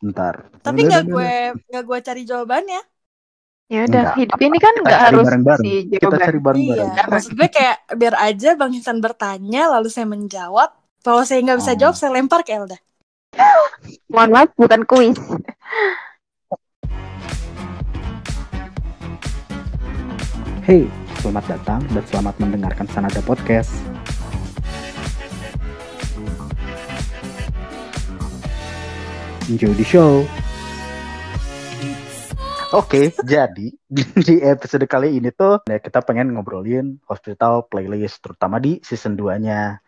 Bentar. Tapi nggak gue nggak gue cari jawabannya. Ya udah, Enggak. hidup ini kan Kita nggak harus bareng-bareng. si Kita jawaban. cari bareng-bareng. Iya, maksud gue kayak biar aja Bang Ihsan bertanya lalu saya menjawab. Kalau saya nggak bisa Oh. jawab, saya lempar ke Elda. Mohon maaf, bukan kuis. Hey, selamat datang dan selamat mendengarkan Sanada Podcast. Enjoy the show. Oke, jadi di, episode kali ini tuh ya kita pengen ngobrolin hospital playlist terutama di season 2-nya.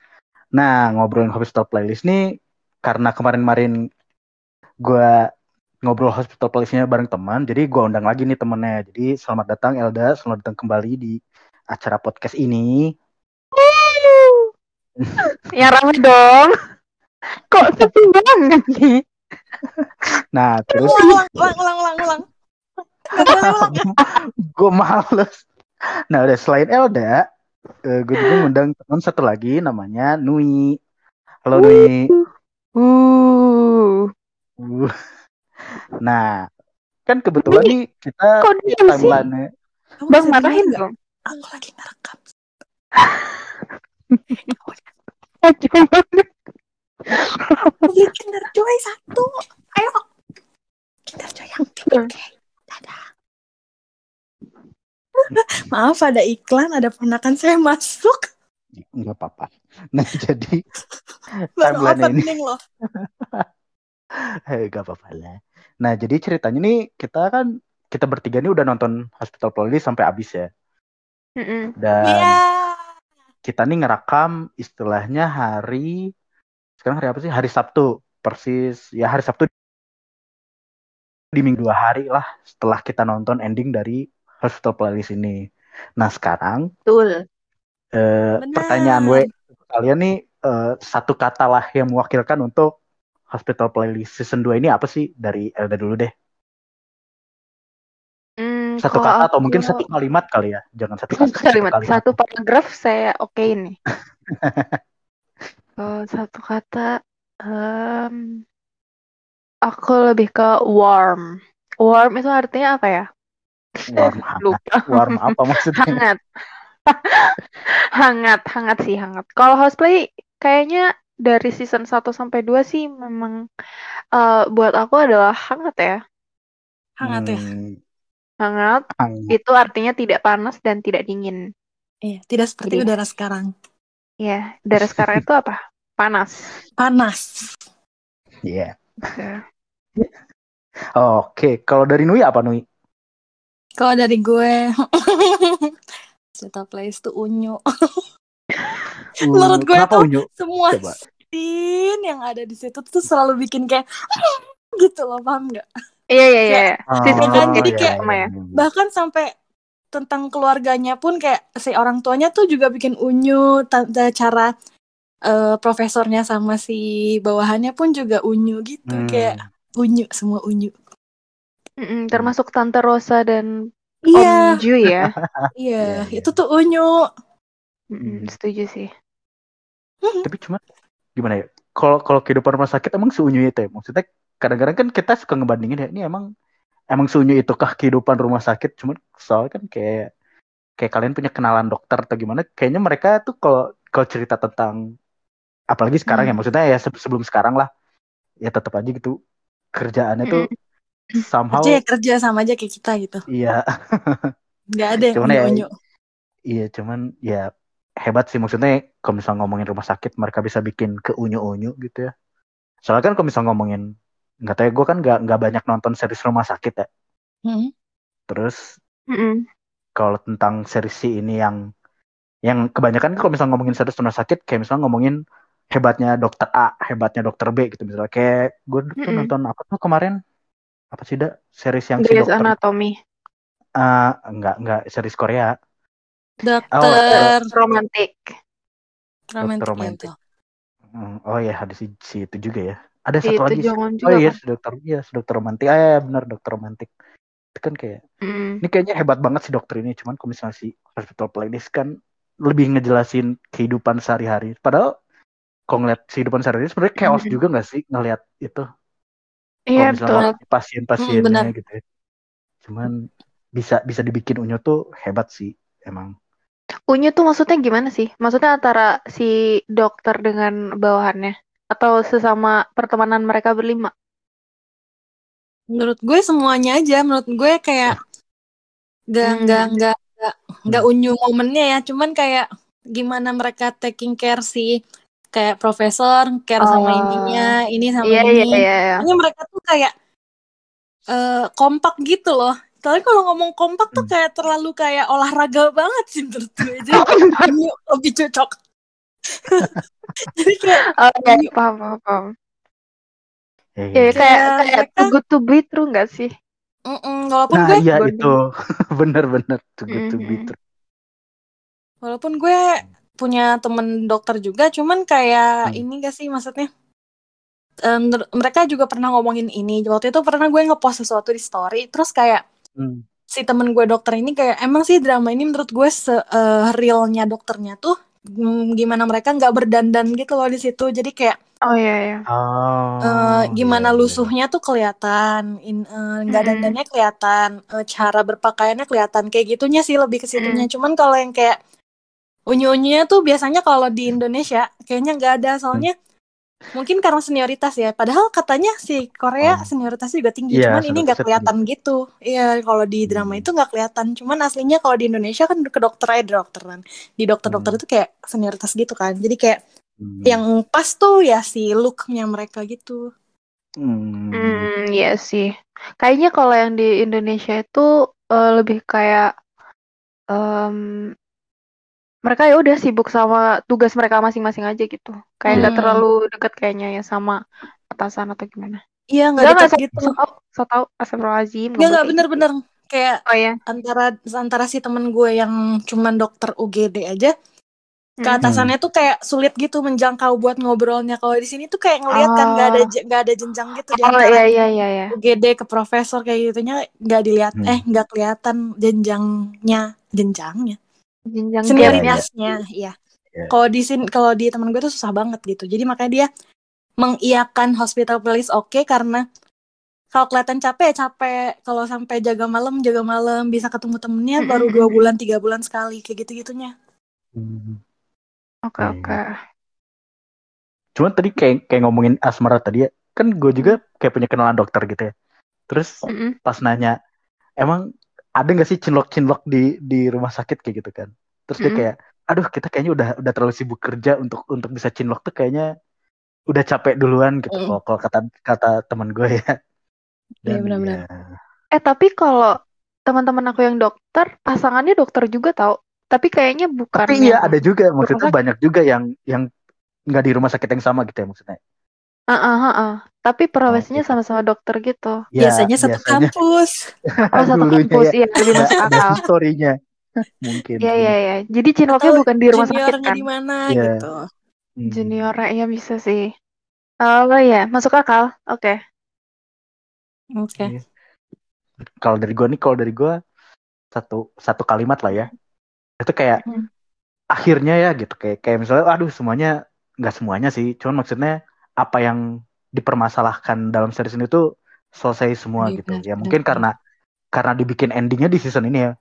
Nah, ngobrolin hospital playlist nih karena kemarin-kemarin gua ngobrol hospital playlistnya bareng teman, jadi gua undang lagi nih temennya. Jadi selamat datang Elda, selamat datang kembali di acara podcast ini. Ya rame dong. Kok sepi banget sih? Nah, terus Ulang, ulang, ulang, ulang, gue males. Nah, udah selain Elda, gue juga ngundang teman satu lagi namanya Nui. Halo Nui. Uh. Uh. Nah, kan kebetulan nih kita Kamu Bang marahin dong. Aku lagi ngerekam. Eh? Beli Kinder Joy satu. Ayo. Kinder Joy yang pink. Oke. Dadah. Maaf ada iklan, ada ponakan saya masuk. nggak apa-apa. Nah, jadi Baru timeline ini loh. eh, nggak apa-apa lah. Nah, jadi ceritanya nih kita kan kita bertiga nih udah nonton Hospital Playlist sampai habis ya. Mm-mm. Dan Iya. kita nih ngerekam istilahnya hari sekarang hari apa sih? Hari Sabtu persis. Ya hari Sabtu di minggu dua hari lah setelah kita nonton ending dari Hospital Playlist ini. Nah sekarang Betul. eh, pertanyaan gue kalian nih eh, satu kata lah yang mewakilkan untuk Hospital Playlist season 2 ini apa sih? Dari Elda dulu deh. Hmm, satu kata atau aku- mungkin satu kalimat kali ya. Jangan satu kata Satu kalimat, satu satu paragraf saya oke ini. Kalau satu kata, em, aku lebih ke warm. Warm itu artinya apa ya? warm hangat Lupa. warm apa maksudnya Hangat. hangat, hangat sih hangat. Kalau houseplay kayaknya dari season 1 sampai 2 sih memang eh, buat aku adalah hangat ya. Hangat ya. Hmm, Hangat hangat. itu artinya tidak panas dan tidak dingin. Iya, tidak seperti Jadi- udara sekarang. Ya, dari sekarang itu apa? Panas. Panas. Iya. Gitu. Oke, kalau dari Nui apa Nui? Kalau dari gue, Cerita Place tuh unyu. Menurut gue tuh unyu? Semua Coba. scene yang ada di situ tuh selalu bikin kayak gitu loh, paham nggak? Iya, iya, iya. Season kan, dua jadi juga kayak- sama ya. Bahkan sampai tentang keluarganya pun kayak si orang tuanya tuh juga bikin unyu, tante cara eh, profesornya sama si bawahannya pun juga unyu gitu, Hmm. kayak unyu semua unyu. Mm-mm, termasuk Tante Rosa dan Iya, Om Ju ya. iya, Iya, iya. itu tuh unyu. Mm-mm, Hmm. setuju sih. Tapi cuma gimana ya? Kalau kalau kehidupan rumah sakit emang seunyu itu ya? Maksudnya kadang-kadang kan kita suka ngebandingin ya, ini emang emang seunyu itu kah kehidupan rumah sakit? Cuman soalnya kan kayak kayak kalian punya kenalan dokter atau gimana? Kayaknya mereka tuh kalau kalau cerita tentang apalagi sekarang ya Hmm. maksudnya ya se- sebelum sekarang lah ya tetap aja gitu kerjaannya tuh somehow Kerja ya kerja sama aja kayak kita gitu. iya Nggak ada yang Cuman ya, unyu-unyu. Iya, cuman ya hebat sih maksudnya kalau misalnya ngomongin rumah sakit mereka bisa bikin ke unyu-unyu gitu ya. Soalnya kan kalau misalnya ngomongin nggak tahu ya gue kan nggak nggak banyak nonton series rumah sakit ya. Hmm. Terus Mm-mm. kalau tentang series ini yang yang kebanyakan kalau misalnya ngomongin series rumah sakit kayak misalnya ngomongin hebatnya dokter A, hebatnya dokter B gitu misalnya kayak gue tuh Mm-mm. nonton apa tuh kemarin apa sih dah series yang si Grey's dokter Anatomy. Ah, enggak enggak series Korea Dokter Romantik. romantik ya romantik. itu. Hmm, oh ya ada si, si itu juga ya. Ada Si satu lagi. si- Oh iya, kan. si dokter iya, si dokter romantik. Ah, ya, benar dokter romantik. Itu kan kayak Mm. ini kayaknya hebat banget si dokter ini. Cuman kalau misalnya si Hospital Playlist kan lebih ngejelasin kehidupan sehari-hari. Padahal kalau ngeliat kehidupan sehari-hari sebenarnya chaos Mm. juga nggak sih ngelihat itu Iya, betul. pasien-pasiennya benar. gitu ya. Cuman bisa bisa dibikin unyu tuh hebat sih emang. Unyu tuh maksudnya gimana sih? Maksudnya antara si dokter dengan bawahannya atau sesama pertemanan mereka berlima? Menurut gue semuanya aja. Menurut gue kayak nggak Hmm. nggak nggak nggak nggak Hmm. unyu momennya ya. Cuman kayak gimana mereka taking care si kayak profesor care sama Oh. ininya, ini sama Iya, iya, ini. iya, iya. Pokoknya mereka tuh kayak eh kompak gitu loh. Tapi kalau ngomong kompak tuh Hmm. kayak terlalu kayak olahraga banget sih menurut gue. Jadi lebih cocok. Jadi kayak Oh, iya, unyu paham, paham, paham. Ya, ya, Iya, ya. kayak kayak kayak mereka too good to be true nggak sih? mm-mm, walaupun Nah gue iya itu bener-bener too good to be true. walaupun gue punya temen dokter juga cuman kayak Hmm. ini gak sih maksudnya menur- mereka juga pernah ngomongin ini waktu itu pernah gue ngepost sesuatu di story terus kayak Hmm. si temen gue dokter ini kayak emang sih drama ini menurut gue se eh, realnya dokternya tuh gimana mereka nggak berdandan gitu loh di situ jadi kayak Oh iya, iya. eh, Oh iya gimana iya. lusuhnya tuh kelihatan eh, nggak Mm-mm. dandannya kelihatan eh, cara berpakaiannya kelihatan kayak gitunya sih lebih ke situnya Mm. cuman kalau yang kayak unyu-unyunya tuh biasanya kalau di Indonesia kayaknya nggak ada soalnya mungkin karena senioritas ya padahal katanya si Korea Oh. senioritasnya juga tinggi Iya cuman ini nggak kelihatan gitu iya kalau di drama Hmm. itu nggak kelihatan cuman aslinya kalau di Indonesia kan ke dokter aja dokteran di dokter-dokter Hmm. itu kayak senioritas gitu kan jadi kayak Hmm. yang pas tuh ya si looknya mereka gitu Hmm. Hmm, iya sih. Kayaknya kalau yang di Indonesia itu eh, lebih kayak em, mereka ya udah sibuk sama tugas mereka masing-masing aja gitu. Kayak nggak Hmm. terlalu dekat kayaknya ya sama atasan atau gimana. iya nggak Enggak nggak dekat gitu so tau, so tau, astagfirullahaladzim, nggak nggak nggak kayak bener-bener kayak Oh ya. antara antara si temen gue yang cuman dokter UGD aja ke Hmm. atasannya tuh kayak sulit gitu menjangkau buat ngobrolnya kalau di sini tuh kayak ngelihat kan nggak ada Oh. nggak ada jenjang gitu Oh antara iya iya iya iya. UGD ke profesor kayak gitunya nggak dilihat Hmm. eh nggak kelihatan jenjangnya jenjangnya Jenjang senioritasnya iya Iya. kalau di sini kalau di teman gue tuh susah banget gitu jadi makanya dia mengiyakan hospital playlist oke karena kalau kelihatan capek ya capek kalau sampai jaga malam jaga malam bisa ketemu temennya baru dua bulan tiga bulan sekali kayak gitu gitunya Hmm. Oke Iya, oke. Cuman tadi kayak kayak ngomongin asmara tadi ya, kan gue juga kayak punya kenalan dokter gitu ya. Terus Mm-mm. pas nanya, emang ada nggak sih cinlok-cinlok di di rumah sakit kayak gitu kan? Terus dia kayak, aduh kita kayaknya udah udah terlalu sibuk kerja untuk untuk bisa cinlok tuh kayaknya udah capek duluan gitu. Mm. Kalau kalau kata kata teman gue ya. Iya, benar-benar. ya, Eh tapi kalau teman-teman aku yang dokter, pasangannya dokter juga tau. Tapi kayaknya bukan Tapi iya ada juga maksudnya banyak juga yang yang nggak di rumah sakit yang sama gitu ya maksudnya. Ah, ah, ah, ah. Tapi profesinya sama-sama dokter gitu. Ya, biasanya satu kampus Oh satu dulunya kampus, ya iya lebih ada, masuk akal. historinya mungkin. Iya iya iya. Jadi cinloknya bukan di rumah sakit kan? di mana Iya. gitu Hmm. Juniornya ya bisa sih. Oh iya, masuk akal. Oke. oke Iya. Kalau dari gue nih, kalau dari gue satu satu kalimat lah ya. Itu kayak Hmm. akhirnya ya gitu kayak kayak misalnya, aduh semuanya nggak semuanya sih, cuman maksudnya apa yang dipermasalahkan dalam series ini tuh selesai semua Iya, gitu. Ya mungkin karena karena dibikin endingnya di season ini ya.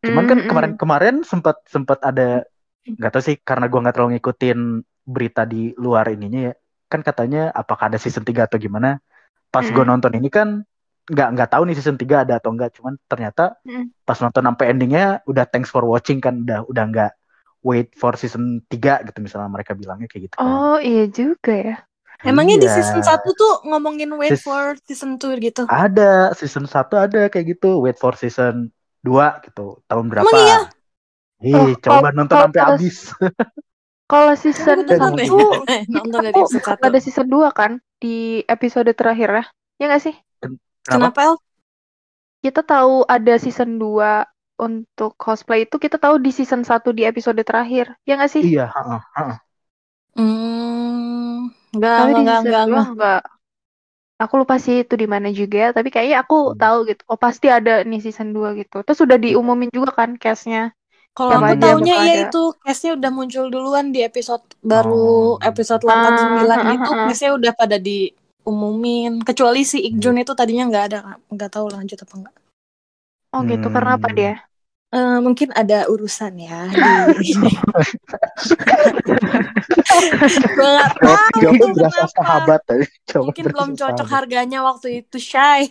Cuman kan kemarin-kemarin sempat sempat ada nggak tahu sih karena gua nggak terlalu ngikutin berita di luar ininya ya. Kan katanya apakah ada season 3 atau gimana. Pas gue Mm. nonton ini kan nggak nggak tahu nih season 3 ada atau enggak. Cuman ternyata Mm. pas nonton sampai endingnya udah thanks for watching kan udah udah nggak wait for season 3 gitu misalnya mereka bilangnya kayak gitu kan. Oh iya juga ya. Emangnya di Iya. season 1 tuh ngomongin wait Sis- for season 2 gitu Ada season 1 ada kayak gitu wait for season 2 gitu. Tahun berapa? Emang iya? Ih, Oh, coba kalau- nonton kalau- sampai habis. Kalau season Udah Dan nonton satu nonton dari episode ada 1 season 2 kan di episode terakhir ya. Ya nggak sih? kenapa El? Kita tahu ada season 2 untuk cosplay itu kita tahu di season 1 di episode terakhir. Ya nggak sih? Iya, heeh, heeh. Hmm, enggak, Tapi enggak, enggak, 2 enggak. enggak. Aku lupa sih itu di mana juga, tapi kayaknya aku Hmm. tahu gitu. Oh, pasti ada nih season 2 gitu. Terus udah diumumin juga kan cast-nya. Kalau aku taunya iya ada. itu case-nya udah muncul duluan di episode baru Oh. episode Ah, 89 ah, itu ah, ah. case-nya udah pada diumumin. Kecuali si Ikjun itu tadinya nggak ada, nggak tahu lanjut apa enggak. Oh gitu, karena apa Hmm. dia? Eh, mungkin ada urusan ya di gue nggak tahu berasa sahabat tadi. Mungkin belum cocok sahabat. harganya waktu itu Shy.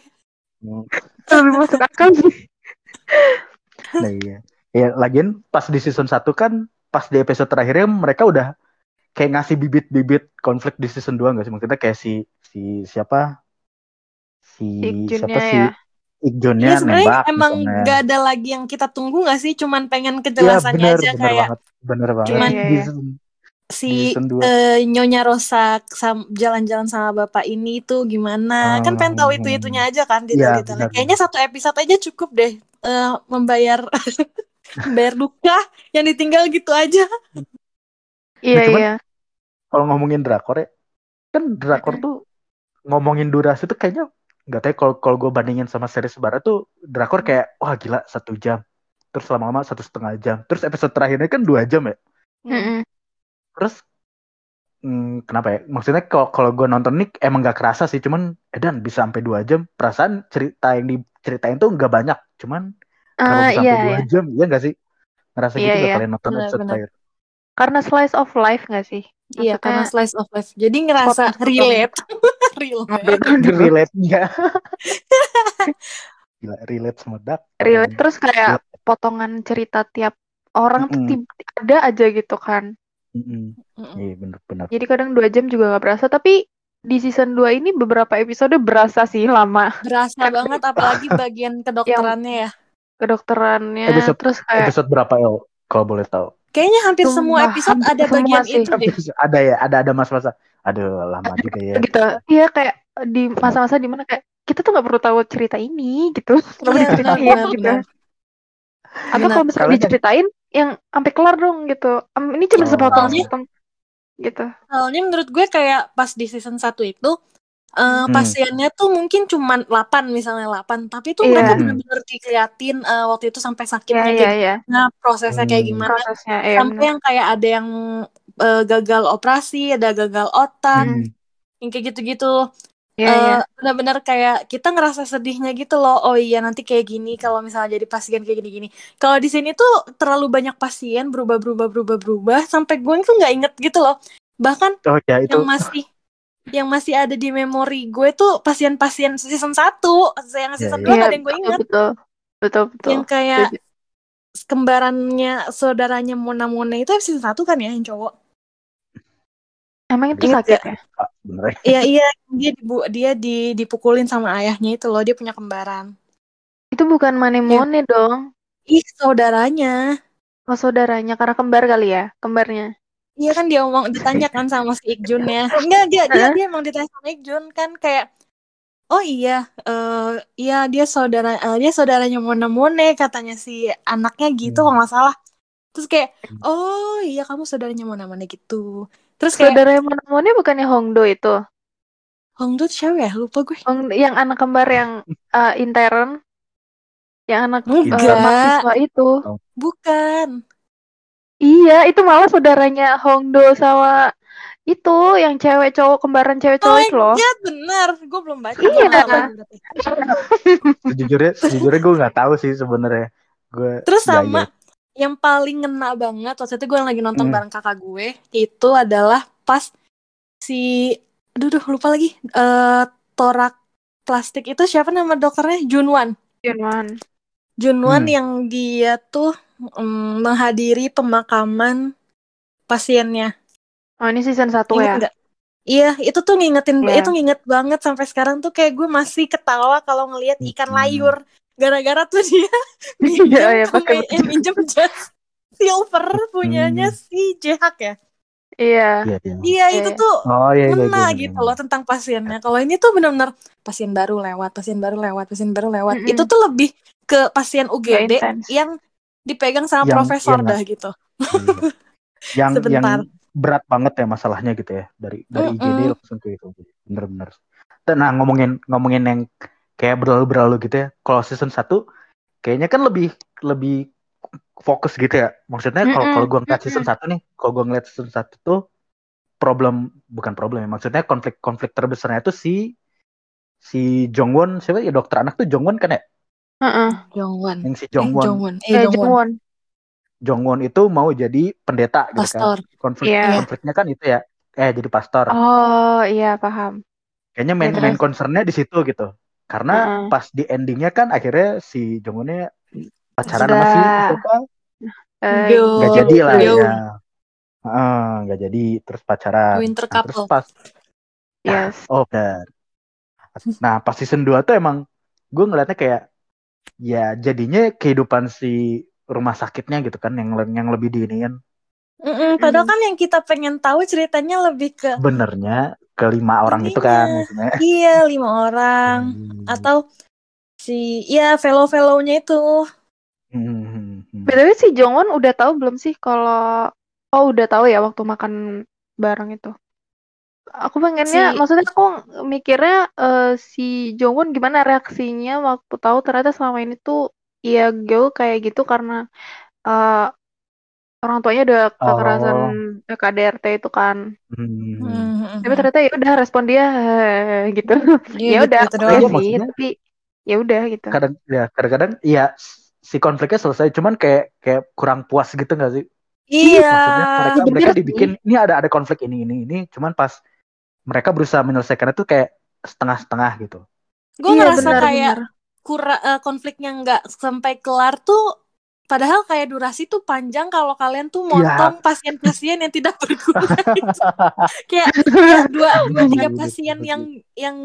Hmm. Lebih masuk akal sih. Nah iya. Ya, lagian pas di season 1 kan pas di episode terakhirnya mereka udah kayak ngasih bibit-bibit konflik di season 2 gak sih? Maksudnya kayak si si siapa? Si Ikjunnya siapa sih? ya. Ikjunnya Ya sebenarnya nembak emang misalnya. nggak ada lagi yang kita tunggu nggak sih? Cuman pengen Iya kejelasannya bener, aja bener kayak banget. Bener banget. Cuman- di si season 2. eh, Nyonya Rosa sam- jalan-jalan sama bapak ini tuh gimana? kan pengen tahu Hmm. itu itunya aja kan Iya, detail-detailnya. benar, Kayaknya satu episode aja cukup deh eh, membayar membayar duka yang ditinggal gitu aja. Iya cuman- iya. Kalau ngomongin drakor ya, kan drakor tuh ngomongin durasi tuh kayaknya nggak tahu ya, kalau kalau gue bandingin sama series barat tuh drakor kayak wah gila satu jam. Terus lama-lama satu setengah jam. Terus episode terakhirnya kan dua jam ya? Mm-mm. terus hmm, kenapa ya? Maksudnya kalau kalau gue nonton nih emang gak kerasa sih cuman edan bisa sampai dua jam. Perasaan cerita yang diceritain tuh nggak banyak cuman Ah, kenapa bisa iya sampai dua iya. jam iya gak sih? Ngerasa Iya, gitu gak iya. kalian nonton episode terakhir Karena slice of life nggak sih? Iya, karena slice of life. Jadi ngerasa relate. relate. relate nya gila relate sama Dark relate terus kayak potongan cerita tiap orang tuh Mm-mm. tib- ada aja gitu kan. Mm-mm. Mm-mm. iya bener-bener Jadi kadang dua jam juga nggak berasa. Tapi di season 2 ini beberapa episode berasa sih lama Berasa banget apalagi bagian kedokterannya ya. kedokterannya. Episode- terus kayak episode berapa El kalau boleh tahu Kayaknya hampir Sumpah, semua episode hampir ada semua bagian sih. itu deh. ada ya ada ada mas-masa aduh lama juga ya gitu. Iya kayak di masa-masa di mana kayak kita tuh nggak perlu tahu cerita ini gitu. Kenapa Iya, diceritain benar, gitu. benar. Atau kalau misalnya diceritain yang sampai kelar dong gitu. Em, ini cuma Oh. sepotong-sepotong gitu. Soalnya menurut gue kayak pas di season 1 itu eh, Hmm. pasiennya tuh mungkin cuman 8 misalnya 8 tapi tuh Iya. mereka Hmm. benar-benar dikeliatin eh, waktu itu sampai sakitnya iya kayak iya. gimana prosesnya kayak Hmm. gimana Prosesnya iya sampai benar. yang kayak ada yang eh, gagal operasi ada gagal otak Hmm. yang kayak gitu-gitu Iya iya. Eh, benar-benar kayak kita ngerasa sedihnya gitu loh oh iya nanti kayak gini kalau misalnya jadi pasien kayak gini-gini kalau di sini tuh terlalu banyak pasien berubah berubah berubah berubah sampai gue tuh nggak inget gitu loh bahkan oh ya itu yang masih yang masih ada di memori gue tuh pasien-pasien season 1 yang season 2 Iya, gak Iya, ada yang gue inget betul. Betul betul. yang kayak kembarannya saudaranya Mona Mona itu season 1 kan ya yang cowok? Emang itu Ingat sakit ya? Ah, bener ya iya iya. Dia dibu dia di dipukulin sama ayahnya itu loh dia punya kembaran. Itu bukan manemone dong. ih saudaranya. Oh saudaranya. Karena kembar kali ya, kembarnya. Iya kan dia ngomong ditanya kan sama si Ikjun ya. Enggak dia dia dia emang ditanya sama Ikjun kan kayak oh iya eh iya dia saudara eh, dia saudaranya Mona Mone katanya si anaknya gitu Hmm. kalau nggak salah. Terus kayak oh iya kamu saudaranya Mona Mone gitu. Terus kayak Saudara manemone bukannya Hongdo itu? Hongdo siapa ya? Lupa gue. Hong, yang anak kembar yang uh, intern, yang anak uh, mahasiswa itu. Bukan. Iya, itu malah saudaranya Hongdo sama itu yang cewek cowok kembaran cewek Oh cowok itu loh. Ya benar. Gue belum baca. Iya. Sejujurnya sejujurnya gue nggak tahu sih sebenarnya gue Terus sama yang paling ngena banget waktu itu gue lagi nonton Hmm. bareng kakak gue itu adalah pas si aduh duh, lupa lagi eh torak plastik itu siapa nama dokternya Junwan Junwan. Junwan Hmm. yang dia tuh mm, menghadiri pemakaman pasiennya Oh, ini season 1 Ingat ya. nggak? Iya, itu tuh ngingetin, Iya. itu nginget banget sampai sekarang tuh kayak gue masih ketawa kalau ngelihat ikan Hmm. layur. Gara-gara tuh dia Iya, iya, pakai pemain- eh, minjem jas silver punyanya Hmm. si Jehak ya. Iya. iya iya Iya, Iya, itu iya. tuh oh iya iya ngena iya, gitu iya. loh tentang pasiennya. Kalau ini tuh benar-benar pasien baru lewat, pasien baru lewat, pasien baru lewat. Mm-mm. Itu tuh lebih ke pasien UGD intens. yang dipegang sama Yang- profesor yang- dah gitu. Iya. yang Sebentar. yang berat banget ya masalahnya gitu ya. Dari dari Mm-mm. IGD langsung ke itu bener-bener. Nah ngomongin ngomongin yang kayak berlalu-berlalu gitu ya. Kalau season 1 kayaknya kan lebih lebih fokus gitu ya. Maksudnya kalau Mm-mm, kalau gua ngeliat season 1 nih kalau gua ngeliat season 1 tuh problem bukan problem ya, maksudnya konflik konflik terbesarnya itu si si Jongwon siapa ya? Dokter anak tuh Jongwon kan ya Heeh. Jongwon. yang si Eh, Jongwon Jongwon. Eh, Eh, Jongwon. Jongwon. Jongwon itu mau jadi pendeta gitu Pastor. kan konflik Iya. konfliknya kan itu ya eh jadi pastor Oh, iya paham. kayaknya main Ya, main terus? concernnya di situ gitu karena Heeh. pas di endingnya kan akhirnya si Jongwonnya pacaran Sudah. sama si siapa Eh, Yo. nggak jadi lah ya Heeh, nggak jadi terus pacaran Winter Nah, terus couple. pas yes. oh benar nah pas season 2 tuh emang gue ngeliatnya kayak ya jadinya kehidupan si rumah sakitnya gitu kan yang yang lebih diiniin Mm-mm, padahal kan yang kita pengen tahu ceritanya lebih ke sebenarnya kelima orang itu kan maksudnya iya lima orang Hmm. atau si ya fellow-fellownya itu. Hmm, hmm, hmm. BTW si Jongwon udah tahu belum sih kalau oh udah tahu ya waktu makan bareng itu. Aku pengennya, Si- maksudnya aku mikirnya eh, si Jongwon gimana reaksinya waktu tahu ternyata selama ini tuh ya Gyeol kayak gitu karena eh, orang tuanya udah kekerasan Oh. KDRT itu kan. Hmm. Hmm, Tapi ternyata ya udah respon dia gitu. Iya, ya udah gitu. Iya, sih, maksudnya- tapi ya udah gitu. kadang ya kadang-kadang ya si konfliknya selesai cuman kayak kayak kurang puas gitu nggak sih Iya. maksudnya mereka mereka dibikin ini ada ada konflik ini ini ini cuman pas mereka berusaha menyelesaikan itu kayak setengah-setengah gitu Gue Iya, ngerasa benar, kayak benar. kura eh, konfliknya nggak sampai kelar tuh padahal kayak durasi tuh panjang kalau kalian tuh Iya. motong pasien-pasien yang tidak berguna gitu. kayak kayak dua dua tiga pasien yang yang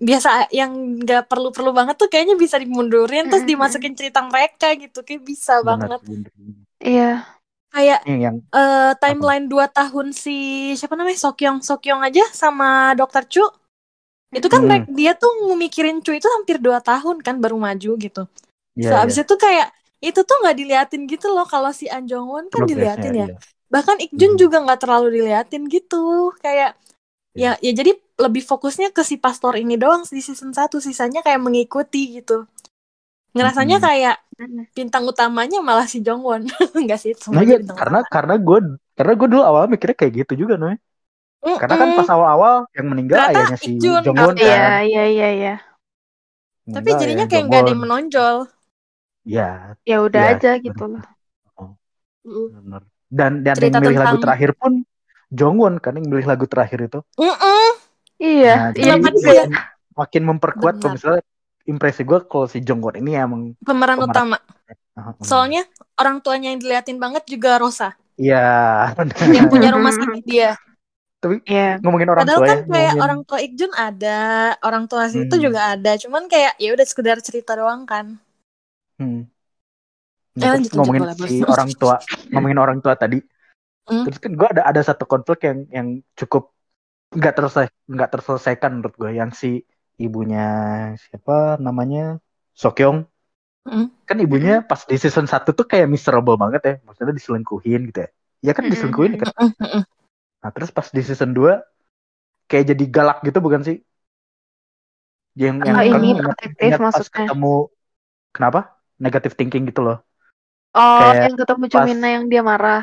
biasa yang nggak perlu perlu banget tuh kayaknya bisa dimundurin terus dimasukin cerita mereka gitu kayak bisa Benar, banget. Iya. Kayak Ini yang eh, timeline dua tahun si siapa namanya? Sokyong Sokyong aja sama Dokter Chu. Itu kan Hmm. dia tuh ngemikirin Chu itu hampir dua tahun kan baru maju gitu. Ya, so abis itu kayak itu tuh nggak diliatin gitu loh kalau si An Jong Won kan diliatin ya. bahkan Ik-jun Hmm. juga nggak terlalu diliatin gitu. Kayak Iya. ya ya jadi lebih fokusnya ke si pastor ini doang di season 1 sisanya kayak mengikuti gitu ngerasanya Hmm. kayak bintang utamanya malah si Jong Won enggak sih Nah, iya, karena utama. karena gue karena gue dulu awal mikirnya kayak gitu juga Noy. Karena kan pas awal-awal yang meninggal Ternyata ayahnya si. Jongwon Oh, Iya, kan. iya, iya, iya. tapi Meninggal jadinya ayahnya kayak nggak ada yang Jongwon. menonjol Ya, Ya udah Iya, aja gitu loh. benar. Dan dan Cerita yang milih lagu tentang- terakhir pun Jongwon kan yang milih lagu terakhir itu. Mm-mm. Iya, Nah, iya makin, makin memperkuat misalnya impresi gue kalau si Jongwon ini emang pemeran Pemeran. utama hmm. soalnya orang tuanya yang diliatin banget juga Rosa Iya, yang punya rumah sakit dia Tapi Iya. ngomongin orang Padahal tua kan ya, kayak ngomongin orang tua Ikjun ada, orang tua si itu Hmm. juga ada. Cuman kayak ya udah sekedar cerita doang kan. hmm. Eh, lanjut, ngomongin lanjut, si boleh, orang tua, ngomongin orang tua tadi. Hmm. Terus kan gue ada ada satu konflik yang yang cukup nggak terselesai nggak terselesaikan menurut gue yang si ibunya siapa namanya? Sokyong. Hmm. kan ibunya pas di season 1 tuh kayak miserable banget ya. Maksudnya diselingkuhin gitu ya. Ya kan diselingkuhin kan? Mm, mm, mm. nah terus pas di season 2 kayak jadi galak gitu bukan sih? Yang yang Oh, kan ini ingat- pas maksudnya. ketemu kenapa? Negatif thinking gitu loh. Oh, Kayak yang ketemu pas- Cumina yang dia marah.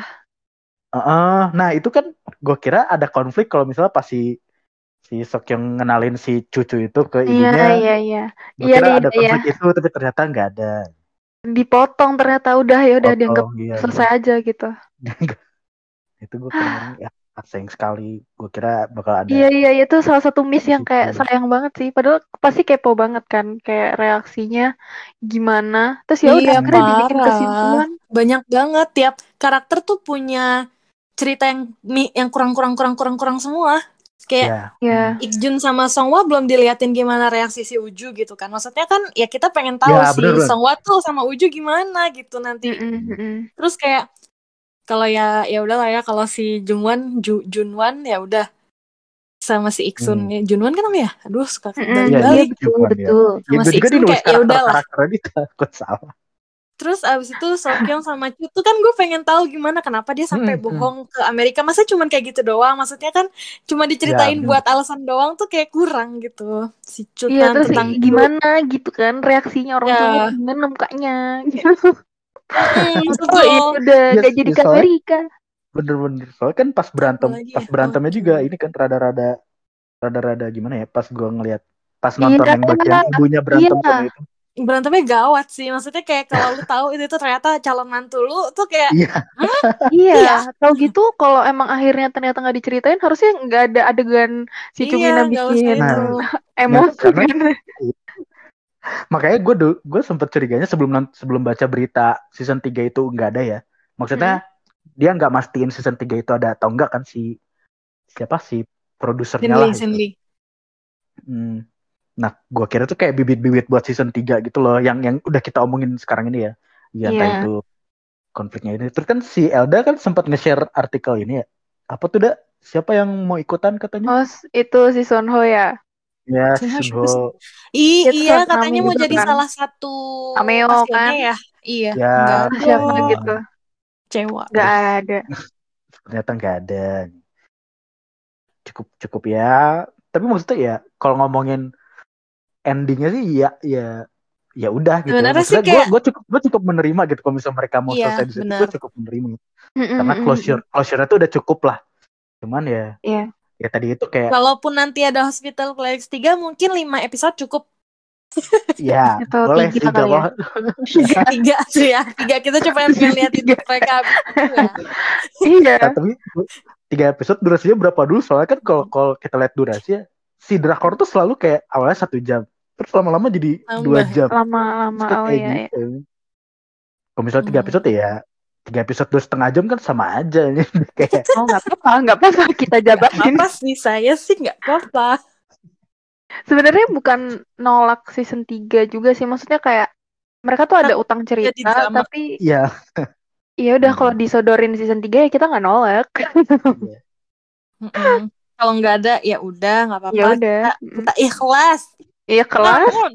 Heeh, nah itu kan gue kira ada konflik kalau misalnya pas si si Sok yang ngenalin si cucu itu ke Iya, ibunya, iya, iya. Iya, iya, ada iya. konflik itu tapi ternyata nggak ada. Dipotong ternyata udah ya udah dianggap iya, selesai aja gitu. itu gue kira ya sayang sekali. Gue kira bakal ada. Iya, iya, itu salah satu miss yang kayak sayang banget sih. Padahal pasti kepo banget kan kayak reaksinya gimana. Terus ya udah Iya, akhirnya dibikin kesimpulan. Banyak banget tiap karakter tuh punya cerita yang mi- yang kurang-kurang kurang-kurang kurang semua. Kayak Ya. Ya. Ikjun sama Songwa belum diliatin gimana reaksi si Uju gitu kan. Maksudnya kan ya kita pengen tahu Ya, si bener. Songwa tuh sama Uju gimana gitu nanti. Mm-mm. Terus kayak kalau ya ya udahlah ya kalau si Jungwan Ju, Junwan ya udah sama si Iksun Hmm. ya Junwan kan namanya aduh suka Iya, balik betul, ya. betul. Ya, Sama gue si juga Iksun kayak, ya karakter-karakternya di takut salah. Terus abis itu Sokyong sama Chu tuh kan gue pengen tahu gimana kenapa dia sampai Hmm, hmm. bohong ke Amerika masa cuman kayak gitu doang maksudnya kan cuma diceritain Ya, bener. buat alasan doang tuh kayak kurang gitu si Chu Iya, kan terus tentang gimana gitu kan reaksinya orang Ya. tuanya gimana mukanya gitu. Hmm, Oh, betul. ini udah Yes, udah jadi yes, ke soalnya- Amerika. Bener-bener. Soalnya kan pas berantem, lagi pas ya? berantemnya Oke. juga ini kan rada-rada rada-rada gimana ya pas gua ngeliat pas Iya, nonton yang bagian ibunya berantem iya. sama itu. Berantemnya gawat sih. Maksudnya kayak kalau lu tahu itu tuh ternyata calon mantu lu tuh kayak Iya. Iya, tahu gitu kalau emang akhirnya ternyata nggak diceritain harusnya nggak ada adegan si Cumina iya, bikin Nah, itu. emosi karena- kan. Makanya gue gue sempet curiganya sebelum sebelum baca berita season 3 itu nggak ada ya. Maksudnya dia nggak mastiin season 3 itu ada atau enggak kan si siapa si produsernya lah. Sinli, gitu. Sinli. Hmm. Nah, gua kira tuh kayak bibit-bibit buat season 3 gitu loh, yang yang udah kita omongin sekarang ini ya. Ya entah Iya. itu konfliknya ini. Terus kan si Elda kan sempat nge-share artikel ini ya. Apa tuh, Da? Siapa yang mau ikutan katanya? Oh, itu si Sonho ya. ya, Siapa Sunho. I, iya, katanya mau gitu jadi kan. salah satu Cameo pasiennya kan. ya. Iya, Ya, nggak ada. Siapa Oh. gitu. Kecewa. Nggak ada. Ternyata nggak ada. Cukup cukup ya. Tapi maksudnya ya, kalau ngomongin endingnya sih ya ya ya udah gitu. Sebenarnya sih kayak- gue cukup gue cukup menerima gitu kalau misalnya mereka mau Iya, selesai di situ gue cukup menerima. Mm-mm, karena closure closure itu udah cukup lah cuman ya Iya. ya tadi itu kayak Kalaupun nanti ada Hospital Playlist 3 mungkin 5 episode cukup. ya Atau boleh tiga gak ya. apa tiga sih ya. Tiga kita pengen lihat itu mereka itu ya. Iya. Nah, tapi tiga episode durasinya berapa dulu soalnya kan kalau kalau kita lihat durasi ya si drakor tuh selalu kayak awalnya satu jam terus lama-lama jadi Tambah. dua jam Lama-lama. Oh iya. iya. gitu. kalau misalnya tiga Hmm. episode ya tiga episode dua setengah jam kan sama aja kayak Oh nggak apa-apa, nggak apa-apa kita jabarin. Apa sih saya sih nggak apa-apa. Sebenarnya bukan nolak season 3 juga sih, maksudnya kayak mereka tuh ada utang Jadi cerita, tapi ya ya udah Hmm. kalau disodorin season 3 ya kita nggak nolak. Mm-mm. Kalau nggak ada ya udah nggak apa-apa. ya udah. Kita, kita ikhlas. Iya kelas, Namun,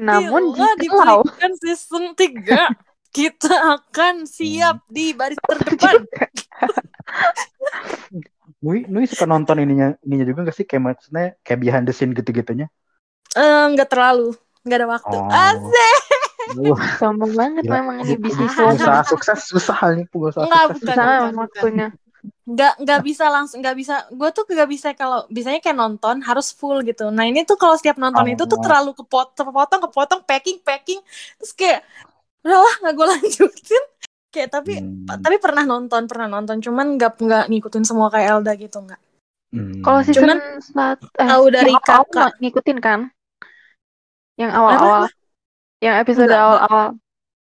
namun bila kalau diberikan season 3 kita akan siap di baris terdepan. Nui, Nui suka nonton ininya ininya juga gak sih kayak maksudnya kayak behind the scene gitu-gitunya Eh, nggak terlalu, nggak ada waktu. Oh. Asik. Wah, sombong banget Gila. memang ini bisnis Ah. pengusaha sukses susah nih pengusaha Nggak, sukses bukan. Sama bukan. waktunya. Nggak nggak bisa langsung nggak bisa gue tuh nggak bisa kalau biasanya kayak nonton harus full gitu nah ini tuh kalau setiap nonton Oh. itu tuh terlalu kepotong kepotong kepotong packing packing terus kayak udahlah nggak gue lanjutin kayak tapi Hmm. tapi pernah nonton pernah nonton cuman nggak nggak ngikutin semua kayak Elda gitu nggak Hmm. Kalau season Cuman satu, eh, tahu dari yang awal kakak. ngikutin kan? Yang awal-awal, yang episode Enggak, awal-awal.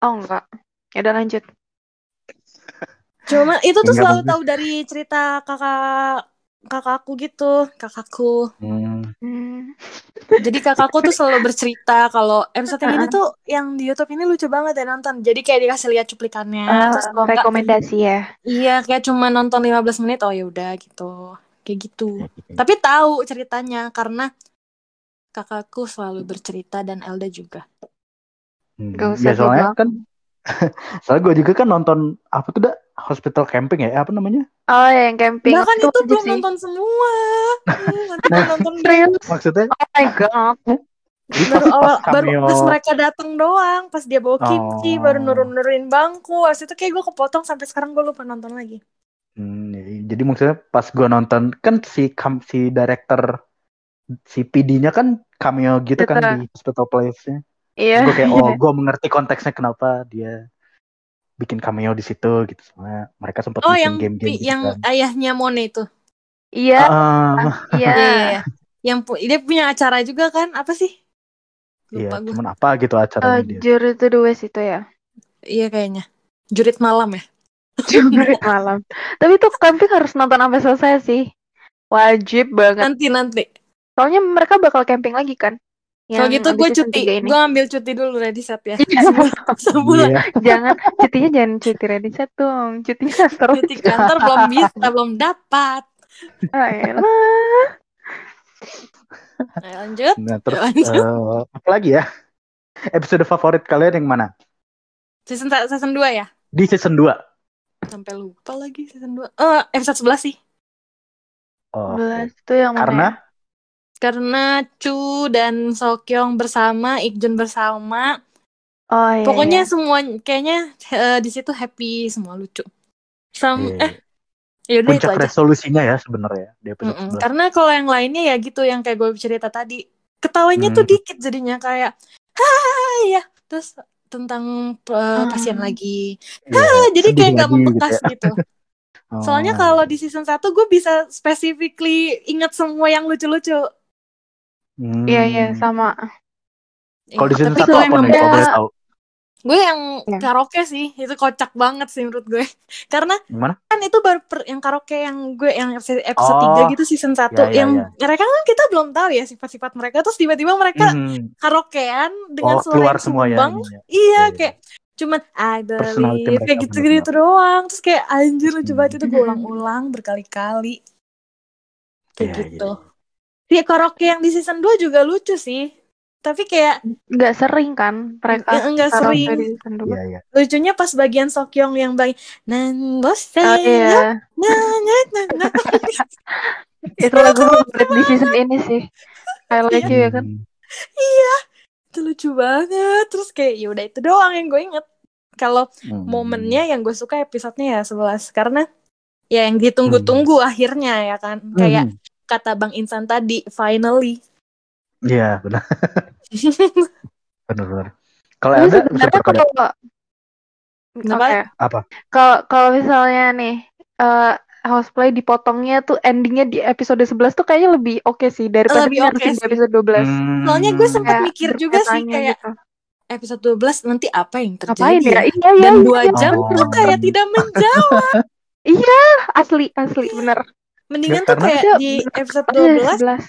Oh enggak. Ya udah lanjut. Cuma itu tuh selalu bagus. tahu dari cerita kakak kakakku gitu kakakku Hmm. Hmm. jadi kakakku tuh selalu bercerita kalau episode yang ini tuh yang di YouTube ini lucu banget ya nonton jadi kayak dikasih lihat cuplikannya Eh, terus kalau rekomendasi ya. Iya, kayak cuma nonton 15 menit, oh ya udah gitu. Kayak gitu. Tapi tahu ceritanya karena kakakku selalu bercerita dan Elda juga. Hmm. Gak usah ya soalnya kan soalnya gue juga kan nonton apa tuh dah hospital camping ya Eh, apa namanya Oh yang camping. Bahkan itu itu belum sih. nonton semua. Hmm, nanti Nah, nonton dulu. Serius? maksudnya Oh my god. jadi baru pas, awal pas baru pas mereka datang doang, pas dia bawa kimchi, Oh. baru nurun-nurunin bangku. Habis itu kayak gue kepotong sampai sekarang gue lupa nonton lagi. Hmm, ya- jadi maksudnya pas gue nonton kan si kam, si director si PD-nya kan cameo gitu kan Betul. di hospital place-nya Iya. gue kayak oh gue mengerti konteksnya kenapa dia bikin cameo di situ gitu soalnya mereka sempat Oh, bikin yang game-game gitu yang kan. ayahnya Mone itu. Iya. Ah, Iya. Iya, iya, iya. Yang pu- dia punya acara juga kan? Apa sih? iya Lupa gue. cuman apa gitu Eh, acaranya dia Jury to the West itu ya. Iya kayaknya. Jurit malam ya. Jury malam. Tapi tuh camping harus nonton sampai selesai sih. Wajib banget. Nanti nanti. Soalnya mereka bakal camping lagi kan. Kalau gitu gue cuti. Gue ambil cuti dulu ready set ya. Iya. Sebulan. Iya. jangan cutinya jangan cuti ready set dong. Cutinya terus. Cuti kantor belum bisa, belum dapat. Ayolah. Nah, lanjut. nah terus Lanjut. eh, apa lagi ya episode favorit kalian yang mana Season season 2 ya? di season 2 Sampai lupa lagi season 2. Eh, episode 11 sih. oh, Belas itu yang mana? karena ya? Karena Chu dan Sokyong bersama, Ikjun bersama. Oh iya. Pokoknya iya. semua kayaknya eh, di situ happy, semua lucu. Sam Iya. eh Ya udah itu puncak aja. resolusinya ya sebenarnya di episode Mm-mm. 11. Karena kalau yang lainnya ya gitu yang kayak gue cerita tadi, ketawanya tuh Hmm. dikit jadinya kayak hai ya, terus tentang uh, pasien Hmm. lagi. Iya, Ah, jadi kayak nggak lagi membekas ya. gitu. Soalnya Oh, kalau iya. di season 1 gue bisa specifically inget semua yang lucu-lucu. Hmm. Iya iya sama. Kalau di Iya, season tapi satu kalau apa yang nih kalau boleh tahu? gue yang Ya. karaoke sih itu kocak banget sih menurut gue. Karena Gimana? kan itu baru per- yang karaoke yang gue yang episode, Oh, 3 gitu season 1 ya, ya, yang ya. mereka kan kita belum tahu ya sifat-sifat mereka terus tiba-tiba mereka Hmm. karaokean dengan Oh, suara keluar semua ya ininya. Iya, Iya, iya. kayak cuman I Personality believe mereka kayak gitu-gitu doang. Terus kayak anjir lucu Hmm. banget itu gue ulang-ulang berkali-kali. Kayak Iya, gitu. iya. Iya karaoke yang di season 2 juga lucu sih. Tapi kayak Nggak sering kan mereka Ya, nggak sering. di season dua. Iya, iya. lucunya pas bagian Sokyong yang bagian nan bos Oh iya. nah, nah, nah. Itu lagu favorit di season ini sih. I like you ya kan. Hmm. itu lucu banget terus kayak ya udah itu doang yang gue inget kalau Hmm. momennya yang gue suka episodenya ya 11 karena ya yang ditunggu-tunggu akhirnya ya kan Hmm. Kata Bang Insan tadi finally Iya, benar. benar, benar. Kalau ada kalau Kenapa? Oke. Apa? Kalau kalau misalnya nih eh houseplay dipotongnya tuh endingnya di episode 11 tuh kayaknya lebih oke sih daripada Lebih di sih. episode 12. Hmm. soalnya gue sempat Kayak mikir juga sih kayak gitu. episode 12 nanti apa yang terjadi Ngapain ya? ya? Iya iya. dan iya, dua iya, jam Oh. tuh kayak tidak menjawab asli asli bener. Mendingan Ya, tuh kayak Iya, di episode Iya, 12 11.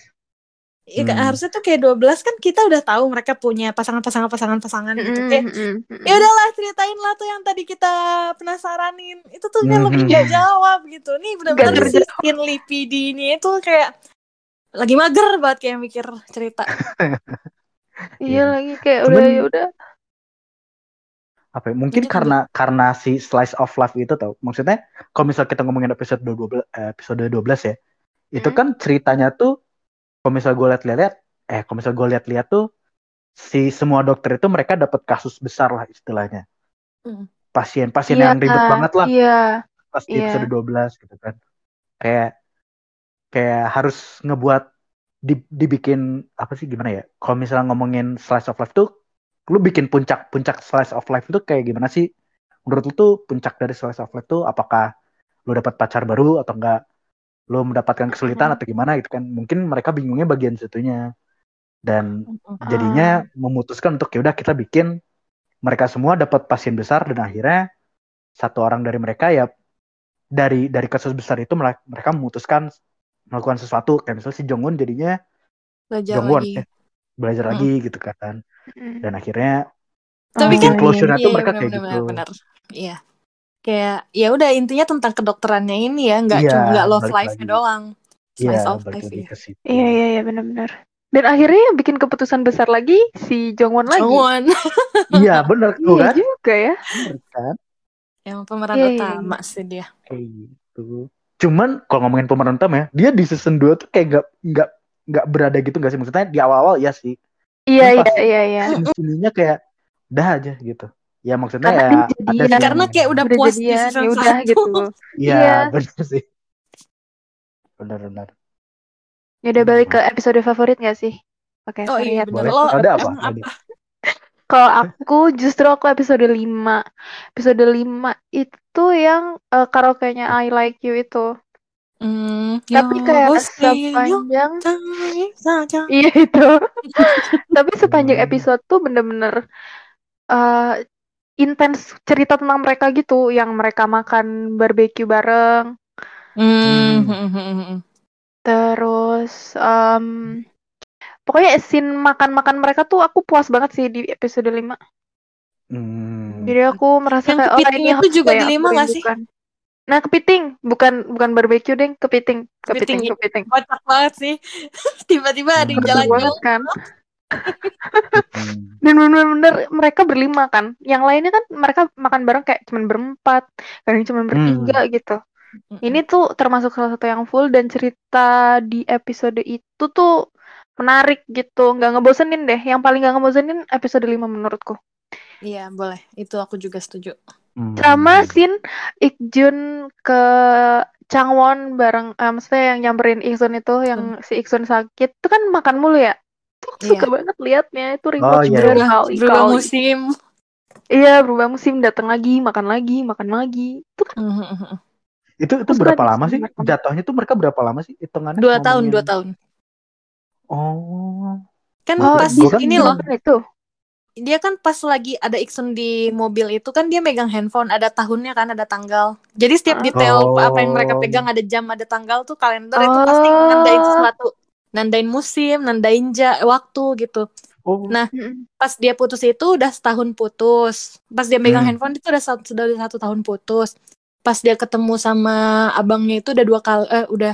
Ya, kan, Hmm. harusnya tuh kayak 12 kan kita udah tahu mereka punya pasangan-pasangan pasangan-pasangan gitu. Mm, Kayak, mm, mm, ya udahlah ceritain lah tuh yang tadi kita penasaranin. Itu tuh kan Mhm. lebih gak jawab gitu. Nih benar-benar si Skin Lipidi ini itu kayak lagi mager banget kayak mikir cerita. Iya lagi kayak Cuman- udah ya udah. Apa ya, mungkin Gitu karena karena si slice of life itu tau maksudnya kalau misal kita ngomongin episode 12 eh, episode 12 ya itu Hmm. kan ceritanya tuh kalau misal gue lihat-lihat eh kalau misal gue lihat-lihat tuh si semua dokter itu mereka dapat kasus besar lah istilahnya Hmm. pasien pasien Iya, yang ribet banget lah Iya. pas di iya. episode 12 gitu kan kayak kayak harus ngebuat di, dibikin apa sih gimana ya kalau misalnya ngomongin slice of life tuh lu bikin puncak puncak slice of life itu kayak gimana sih? Menurut lu tuh puncak dari slice of life tuh apakah lu dapat pacar baru atau enggak? Lu mendapatkan kesulitan atau gimana gitu kan? Mungkin mereka bingungnya bagian situnya. Dan jadinya memutuskan untuk ya udah kita bikin mereka semua dapat pasien besar dan akhirnya satu orang dari mereka ya dari dari kasus besar itu mereka, memutuskan melakukan sesuatu. Kayak misalnya si Jongwon jadinya Belajar Jongwon lagi. eh, belajar Hmm. lagi gitu kan. Dan akhirnya Tapi Oh, kan iya. closure-nya tuh Iya, mereka benar, kayak benar, gitu benar. Iya. Kayak ya udah intinya tentang kedokterannya ini ya, nggak Iya, cuma nggak love life-nya lagi. doang. iya Slice of balik life ya. Iya iya iya benar-benar. Dan akhirnya yang bikin keputusan besar lagi si Jongwon lagi. Jongwon iya bener tuh Iya kan juga ya. Bener kan yang pemeran Iya, iya, utama sih dia. kayak gitu cuman kalau ngomongin pemeran utama ya dia di season 2 tuh kayak nggak nggak nggak berada gitu nggak sih maksudnya di awal-awal ya sih Iya Pas- iya iya iya. sininya kayak udah aja gitu ya maksudnya Karena ya dia ada sih Karena kayak udah Udah puas di jadian season ya udah gitu. iya Iya. bener sih bener-bener Ya udah balik ke episode favorit gak sih? Oke, Oh sorry iya ya. boleh Lo ada apa Tadi? Kalau aku justru aku episode 5. Episode 5 itu yang eh, karaoke-nya I Like You itu. Hmm, Tapi yo, kayak sepanjang. Iya itu. Tapi sepanjang Hmm. episode tuh bener-bener eh intens cerita tentang mereka gitu, yang mereka makan barbeque bareng, hmm. terus em, pokoknya scene makan-makan mereka tuh aku puas banget sih di episode 5. Hmm. Jadi aku merasa Yang kayak oh ini itu juga di lima nggak sih? Nah, kepiting, bukan bukan barbeque deng, kepiting, Kepiting, kepiting, kepiting. Kocak banget sih. Tiba-tiba ada yang Hmm. jalan-jalan. banget kan. Hmm. Dan bener-bener mereka berlima kan. Yang lainnya kan mereka makan bareng kayak cuman berempat, kadang cuman bertiga gitu. Ini tuh termasuk salah satu yang full dan cerita di episode itu tuh menarik gitu, nggak ngebosenin deh. Yang paling nggak ngebosenin episode 5 menurutku. Iya, boleh. Itu aku juga setuju. Hmm. Sama scene Ikjun ke Changwon bareng maksudnya yang nyamperin Iksun itu yang si Iksun sakit itu kan makan mulu ya. Tuh Iya. suka banget liatnya itu Oh, rewatch iya, berkali berubah, berubah musim Iya, berubah musim datang lagi, makan lagi, makan lagi. Itu kan Mhm. Itu itu Terus berapa kan lama sih? mereka- Jatuhnya tuh mereka berapa lama sih hitungannya? dua tahun dua tahun Oh. kan Oh, pas kan ini loh itu. Dia kan pas lagi ada Iksun di mobil itu kan dia megang handphone ada tahunnya kan ada tanggal jadi setiap Ah. detail apa yang mereka Oh. pegang ada jam ada tanggal tuh kalender itu pasti nandain Oh. sesuatu nandain musim nandain ja waktu gitu Oh. Nah, pas dia putus itu udah setahun putus pas dia megang Hmm. handphone itu udah satu, sudah satu tahun putus pas dia ketemu sama abangnya itu udah dua kali eh, udah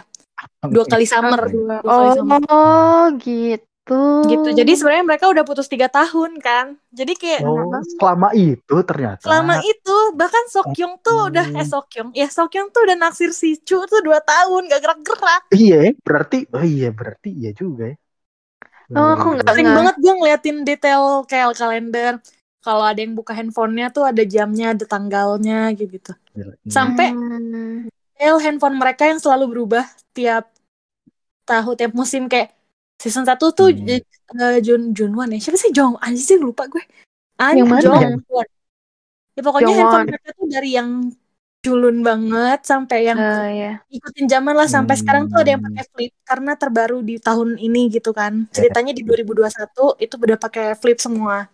dua kali summer dua kali summer Oh, gitu. Gitu jadi sebenarnya mereka udah putus tiga tahun kan jadi kayak Oh, selama itu ternyata. Selama itu bahkan Sokyung tuh udah eh Sokyung ya Sokyung tuh udah naksir si Chu tuh dua tahun gak gerak-gerak. Iya, berarti oh iya berarti iya juga ya. Oh, aku nggak Sering banget gue ngeliatin detail kayak kalender. Kalau ada yang buka handphonenya tuh ada jamnya, ada tanggalnya gitu. Sampai Hmm. detail handphone mereka yang selalu berubah tiap tahun tiap musim kayak season 1 tuh Hmm. eh, Jun Junwon ya. Siapa sih Jong? Anjir sih lupa gue. An Yang mana? Jongwon. Ya pokoknya Jongwon. handphone mereka tuh dari yang culun banget sampai yang Oh, ya. ikutin zaman lah sampai Hmm. sekarang tuh ada yang pakai flip karena terbaru di tahun ini gitu kan ceritanya di 2021 itu udah pakai flip semua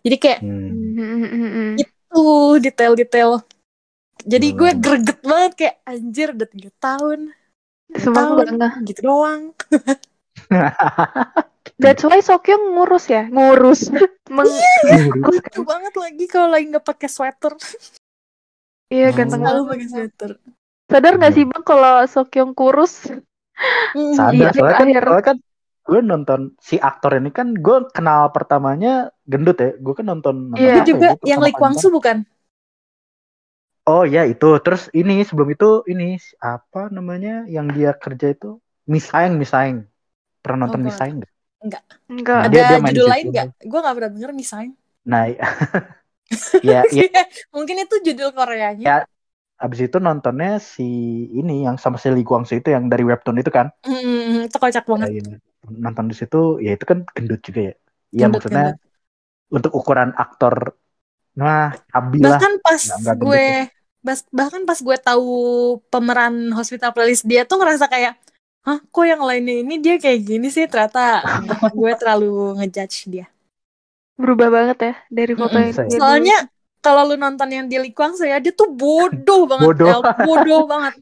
jadi kayak Hmm. Hmm. tuh detail-detail jadi gue Hmm. greget banget kayak anjir udah tiga tahun tiga Sumpah aku tahun gitu doang That's why Sokyung ngurus ya, ngurus. Meng lucu banget lagi kalau lagi nggak pakai sweater Iya ganteng banget. pakai sweater Sadar gak sih bang kalau Sokyung kurus? Hmm, Sadar Iya, soalnya kan, akhir. soalnya kan gue nonton si aktor ini kan gue kenal pertamanya gendut ya. Gue kan nonton, nonton Iya. ya, juga gitu yang Lee Kwang. Soo bukan Oh ya itu. Terus ini sebelum itu ini apa namanya yang dia kerja itu Misaeng Misaeng. Pernah nonton Oh, Misaeng nggak? Enggak. Nah, ada dia- dia main judul lain nggak gue nggak pernah denger misalnya Nah, ya, ya mungkin itu judul Koreanya Ya. abis itu nontonnya si ini yang sama si Lee Kwang Soo itu yang dari webtoon itu kan. Hmm, itu kocak banget. Ya, iya. nonton di situ ya itu kan gendut juga ya. Iya Gendut, maksudnya untuk ukuran aktor nah lah. Bahkan pas gendut gue bas- bahkan pas gue tahu pemeran Hospital Playlist dia tuh ngerasa kayak Hah, kok yang lainnya ini dia kayak gini sih? Ternyata gue terlalu ngejudge dia. Berubah banget ya dari foto Mm-mm. yang Bisa ya? dia dulu. Soalnya kalau lu nonton yang di Lee Kwang Soo ya, dia tuh bodoh banget. Bodoh. Bodoh banget.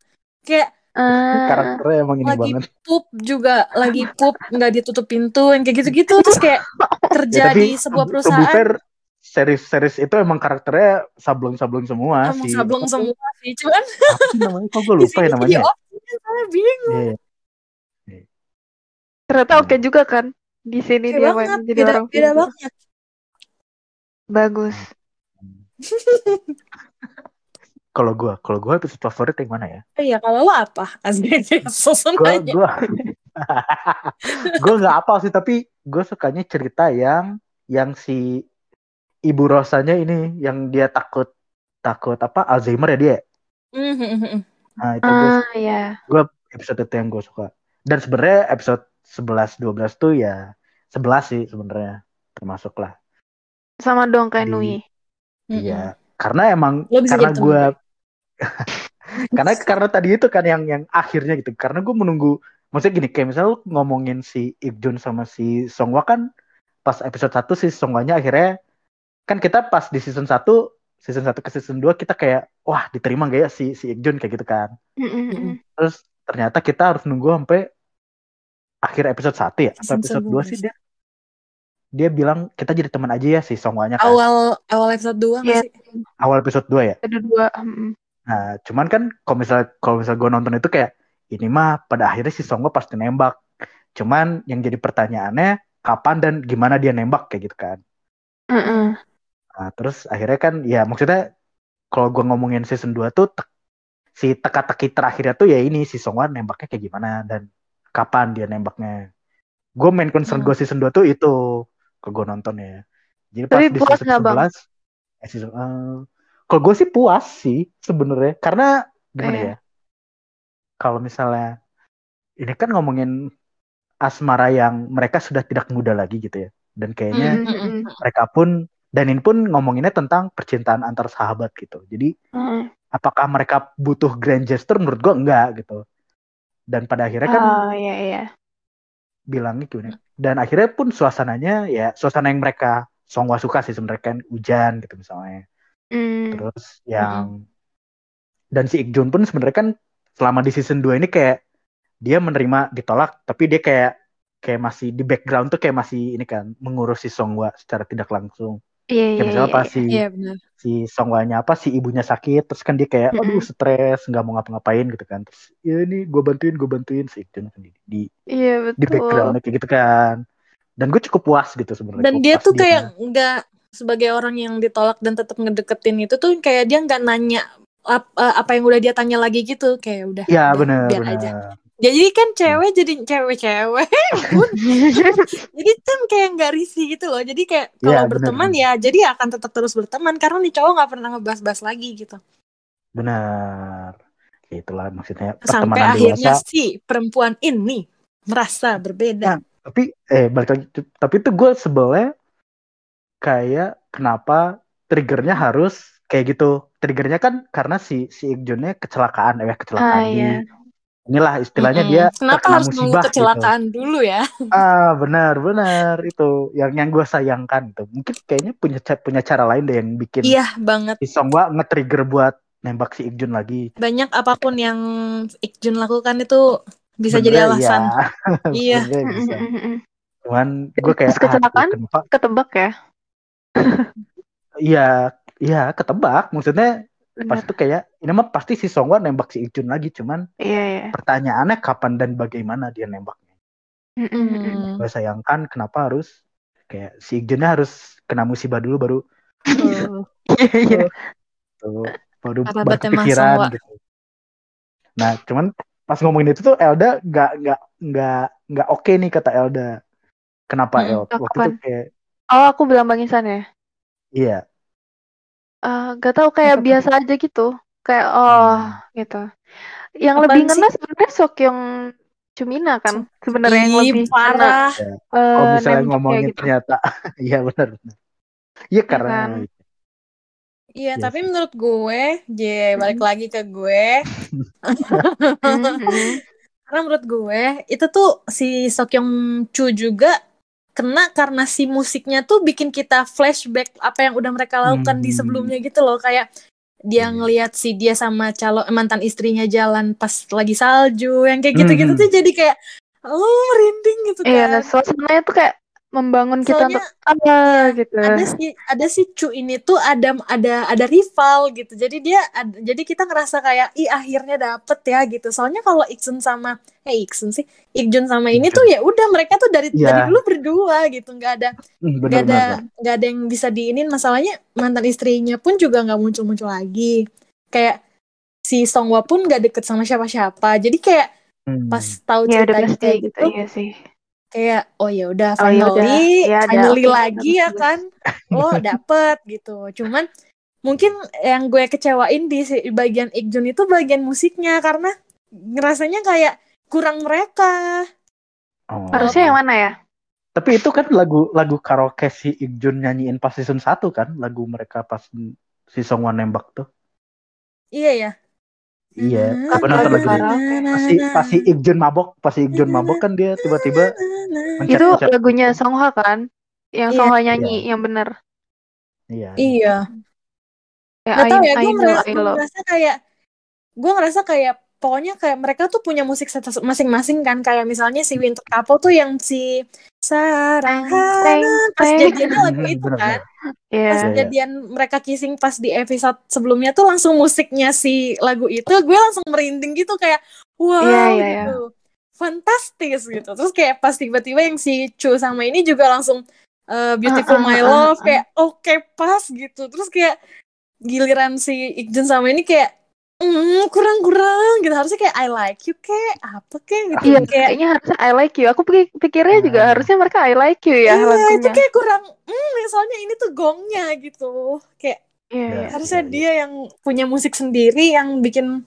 Kayak Ah, karakternya emang ini lagi banget. pup juga, lagi pup nggak ditutup pintu, yang kayak gitu-gitu. Terus kayak kerja Ya, tapi di sebuah perusahaan. fair, series-series itu emang karakternya sablon-sablon semua Emang sih. sablong Apa- semua sih. Cuman Apa sih namanya? Kok gue lupa ya namanya. saya bingung. Iya. Ternyata oke juga kan di sini Oke dia banget, main jadi beda, orang beda pintar. banget. Bagus. Kalau gue, kalau gue episode favorit yang mana ya? Oh iya, kalau lo apa? Susun Gue, aja. gue, gue nggak apa sih, tapi gue sukanya cerita yang, yang si ibu Rosanya ini, yang dia takut, takut apa? Alzheimer ya dia. Mhm. Nah itu gue Ah ya. episode itu yang gue suka. Dan sebenarnya episode 11 12 tuh ya 11 sih sebenarnya termasuk lah. Sama dong kayak Nui. Iya. Karena emang karena gue karena karena tadi itu kan yang yang akhirnya gitu. Karena gue menunggu maksudnya gini kayak misalnya lu ngomongin si Ikjun sama si Songwa kan pas episode 1 si Songwanya akhirnya kan kita pas di season 1 season 1 ke season 2 kita kayak wah diterima gak ya si si Ikjun kayak gitu kan. Mm-mm. Terus ternyata kita harus nunggu sampai akhir episode 1 ya atau episode 2 sih 11. dia dia bilang kita jadi teman aja ya si Songwanya kan. Awal awal episode 2 Iya. sih? Awal episode 2 ya. Ada dua. mm-mm. Nah, cuman kan kalau misal kalau misal gue nonton itu kayak ini mah pada akhirnya si Songwa pasti nembak. Cuman yang jadi pertanyaannya kapan dan gimana dia nembak kayak gitu kan. Mm-mm. Nah, terus akhirnya kan ya maksudnya kalau gue ngomongin season 2 tuh si teka-teki terakhirnya tuh ya ini si Songwan nembaknya kayak gimana dan kapan dia nembaknya. Gue main concern Hmm. gue season 2 tuh itu ke gue nonton ya. Jadi pas Tapi di puas season? 11 eh, season, eh, kalau gue sih puas sih sebenarnya karena gimana Iya. ya kalau misalnya ini kan ngomongin asmara yang mereka sudah tidak muda lagi gitu ya dan kayaknya Mm, mm, mm. mereka pun dan ini pun ngomonginnya tentang percintaan antar sahabat gitu jadi Mm. apakah mereka butuh grand gesture menurut gue enggak gitu dan pada akhirnya kan Oh iya iya. bilangnya gimana dan akhirnya pun suasananya ya suasana yang mereka Songwa suka sih sebenarnya kan hujan gitu misalnya Mm. terus yang dan si Ikjun pun sebenarnya kan selama di season 2 ini kayak dia menerima ditolak tapi dia kayak kayak masih di background tuh kayak masih ini kan mengurus si Songwa secara tidak langsung Iya kayak iya misalnya iya. pas si Iya benar. si Songwanya apa si ibunya sakit terus kan dia kayak aduh stres nggak mau ngapa-ngapain gitu kan terus ya ini gue bantuin gue bantuin si Ikjun kan di di, Iya di betul. background kayak gitu kan dan gue cukup puas gitu sebenarnya Dan dia tuh dia kayak nggak sebagai orang yang ditolak dan tetap ngedeketin itu tuh kayak dia nggak nanya ap- eh, apa yang udah dia tanya lagi gitu kayak udah ya bener biar bener aja jadi kan cewek jadi cewek-cewek. Jadi kan kayak nggak risih gitu loh. Jadi kayak Iya, kalau bener, berteman bener. ya jadi akan tetap terus berteman karena nih cowok nggak pernah ngebahas-bahas lagi gitu. Benar. Ya, itulah maksudnya sampai akhirnya dewasa. si perempuan ini merasa berbeda. Ya, tapi eh balik lagi tapi itu gue sebelnya kayak kenapa triggernya harus kayak gitu. Triggernya kan karena si si Ikjunnya kecelakaan eh kecelakaan Ah, di iya. Inilah istilahnya Mm-mm. dia kenapa harus nunggu musibah kecelakaan dulu ya gitu. ah benar benar itu yang yang gue sayangkan itu mungkin kayaknya punya punya cara lain deh yang bikin iya banget si Songwa nge-trigger buat nembak si Ikjun lagi banyak apa pun yang Ikjun lakukan itu bisa Bener, jadi alasan iya Iya. Bisa cuman gue kayak kecelakaan? kenapa Ketebak ya. Iya, iya ketebak. Maksudnya pas Benar. itu kayak ini mah pasti si Songwa nembak si Ikjun lagi, cuman Iya iya. pertanyaannya kapan dan bagaimana dia nembaknya. Mm, mm, mm, mm. Hmm. Gue sayangkan kenapa harus kayak si Ikjunnya harus kena musibah dulu baru Tuh. Iya. tuh, baru Songwa. gitu. Nah, cuman pas ngomongin itu tuh Elda nggak nggak nggak nggak oke nih kata Elda. Kenapa Hmm, El? Waktu itu kayak Oh aku bilang Bang Insan ya. iya. Eh, gak tahu kayak Apa tuh? biasa aja gitu. Kayak oh Hmm. gitu. Yang Apaan lebih sih? ngena sebenarnya Sokyong Cumina kan. Sebenarnya yang Ih, lebih parah. Ya. eh, Kalau misalnya nembaknya ngomongin gitu. ternyata iya benar benar. Iya karena kan? Iya, Iya tapi sih. menurut gue, je balik lagi ke gue. Karena menurut gue, itu tuh si Sokyong Chu juga kena karena si musiknya tuh bikin kita flashback apa yang udah mereka lakukan di Hmm. sebelumnya gitu loh. Kayak dia Iya. ngelihat si dia sama calon mantan istrinya jalan pas lagi salju, yang kayak gitu-gitu Hmm. tuh jadi kayak oh merinding gitu Iya, kan. suasananya tuh kayak membangun kita Soalnya untuk apa gitu. ada si ada si Cu ini tuh ada ada ada rival gitu jadi dia ad- jadi kita ngerasa kayak ih akhirnya dapet ya gitu soalnya kalau Iksun sama eh Iksun sih Ikjun sama ini tuh ya udah mereka tuh dari Iya. dari dulu berdua gitu nggak ada Hmm, nggak ada nggak ada yang bisa diinin masalahnya mantan istrinya pun juga nggak muncul muncul lagi kayak si Songwa pun nggak deket sama siapa-siapa jadi kayak Hmm. pas tahu Ya udah pasti kayak gitu, gitu iya sih. Kayak oh ya udah Oh, ya finally Ya finally lagi ya kan? Lo dapet gitu. Cuman mungkin yang gue kecewain di bagian Ikjun itu bagian musiknya karena ngerasanya kayak kurang mereka. Oh. Harusnya yang mana ya? Tapi itu kan lagu lagu karaoke si Ikjun nyanyiin pas season 1 kan, lagu mereka pas si Songwan nembak tuh. iya ya Iya, gue nonton lagu. Pasti pasti Ikjun mabok, pas si Ikjun mabok kan dia tiba-tiba Itu mencet- lagunya Songha kan? Yang Iya. Songha nyanyi yang bener. Iya. iya Ya, Gak tau ya, gue love. ngerasa kayak gue ngerasa kayak pokoknya kayak mereka tuh punya musik masing-masing kan kayak misalnya si Winter Couple tuh yang si Sarang pas jadiannya lagu itu kan Iya. pas Iya, iya. kejadian mereka kissing pas di episode sebelumnya tuh langsung musiknya si lagu itu gue langsung merinding gitu kayak wow Iya, iya, iya. gitu fantastis gitu terus kayak pas tiba-tiba yang si Chu sama ini juga langsung uh, beautiful Ah, ah, my ah, love ah. kayak oke pas gitu terus kayak giliran si Ikjun sama ini kayak mm, kurang-kurang gitu harusnya kayak I like you kayak apa kayak gitu Iya, kayak kayaknya harusnya I like you. Aku pikir- pikirnya juga Ah. harusnya mereka I like you ya iya itu kayak kurang mm, soalnya ini tuh gongnya gitu kayak Iya, Ya. iya. Harusnya iya, iya. dia yang punya musik sendiri yang bikin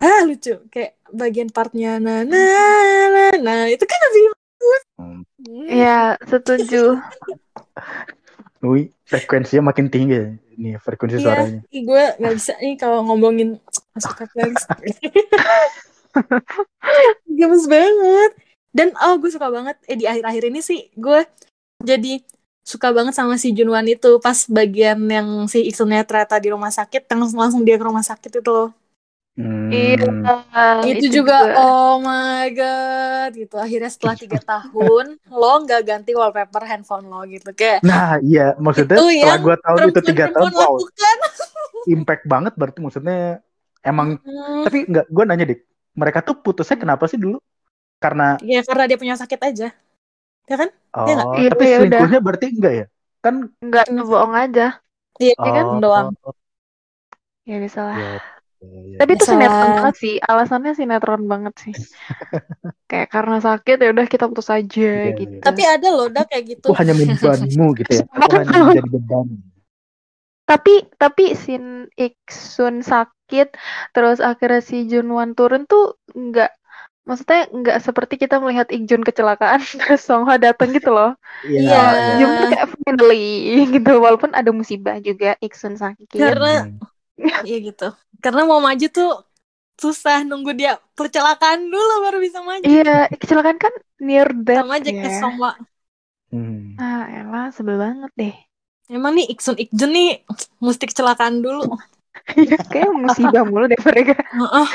ah lucu kayak bagian partnya na na na na itu kan lebih Hmm. Hmm. Iya, setuju. Wih, frekuensinya makin tinggi. Ini frekuensi Iya, suaranya. gue nggak bisa nih kalau ngomongin masuk ke. Gemes banget. Dan oh gue suka banget eh di akhir-akhir ini sih gue jadi suka banget sama si Junwan itu pas bagian yang si Iksunnya ternyata di rumah sakit yang langsung dia ke rumah sakit itu loh. Hmm. Iya, itu, juga, oh my god gitu akhirnya setelah tiga tahun lo nggak ganti wallpaper handphone lo gitu kayak Nah, iya, maksudnya Itu setelah gue tahu itu tiga tahun, wow, impact banget berarti maksudnya emang. Hmm, Tapi nggak, gue nanya dik, mereka tuh putusnya kenapa sih dulu? Karena, ya karena dia punya sakit aja ya kan oh, Iya nggak? Iya, tapi iya, selingkuhnya berarti enggak ya? Kan, Enggak, bohong aja. iya oh, kan doang Ya bisa lah. iya, iya, iya. Tapi itu sinetron banget sih. Alasannya sinetron banget sih. Kayak karena sakit ya udah kita putus aja Iya, gitu. iya. tapi ada loh dah kayak gitu Aku hanya membebanmu gitu ya. Aku hanya menjadi beban. Tapi tapi sin Iksun sakit terus akhirnya si Junwan turun tuh enggak maksudnya enggak seperti kita melihat Ikjun kecelakaan terus Songha datang gitu loh. Iya. Jun tuh kayak finally gitu walaupun ada musibah juga Iksun sakit. Karena- Hmm. iya gitu karena mau maju tuh susah nunggu dia kecelakaan dulu baru bisa maju Iya, kecelakaan kan near death sama aja ya. ke Songwa Hmm. Ah, elah sebel banget deh. emang nih Iksun Ikjun nih mesti kecelakaan dulu Iya, kayak musibah mulu deh mereka. Heeh.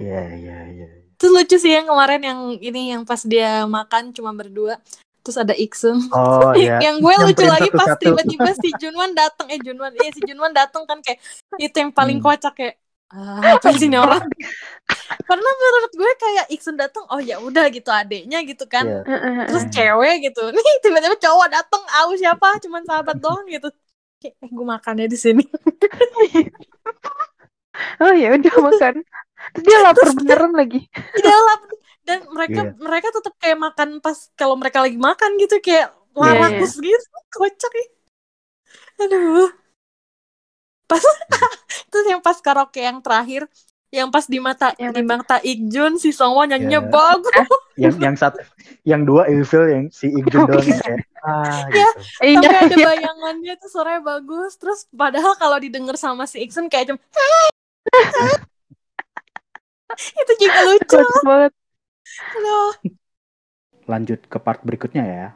Iya, iya, iya. Terus lucu sih yang kemarin yang ini yang pas dia makan cuma berdua. Terus ada Iksun. Oh, iya. yang gue lucu lagi pas tiba-tiba si Junwan datang eh Junwan iya si Junwan datang kan kayak itu yang paling Hmm. kocak kayak ah, apa sih ini orang karena menurut gue kayak Iksun datang oh ya udah gitu adeknya gitu kan Iya. terus Hmm. cewek gitu nih tiba-tiba cowok datang au siapa cuman sahabat doang gitu kayak eh, gue makannya di sini Oh ya udah makan. Terus dia lapar beneran lagi. Iya lah. dan mereka Iya. mereka tetap kayak makan pas kalau mereka lagi makan gitu kayak larakus gitu kocak ya aduh pas terus yang pas karaoke yang terakhir yang pas di mata Yang di mata Ikjun si Songwon nyanyinya Iya. bagus Yang yang satu, yang dua ilfil yang si Ikjun Oh, doang iya. yang kayak ah Iya. gitu. Iya. sampai ada bayangannya tuh suaranya bagus terus padahal kalau didengar sama si Iksun kayak cuma itu juga lucu banget. Lanjut ke part berikutnya ya.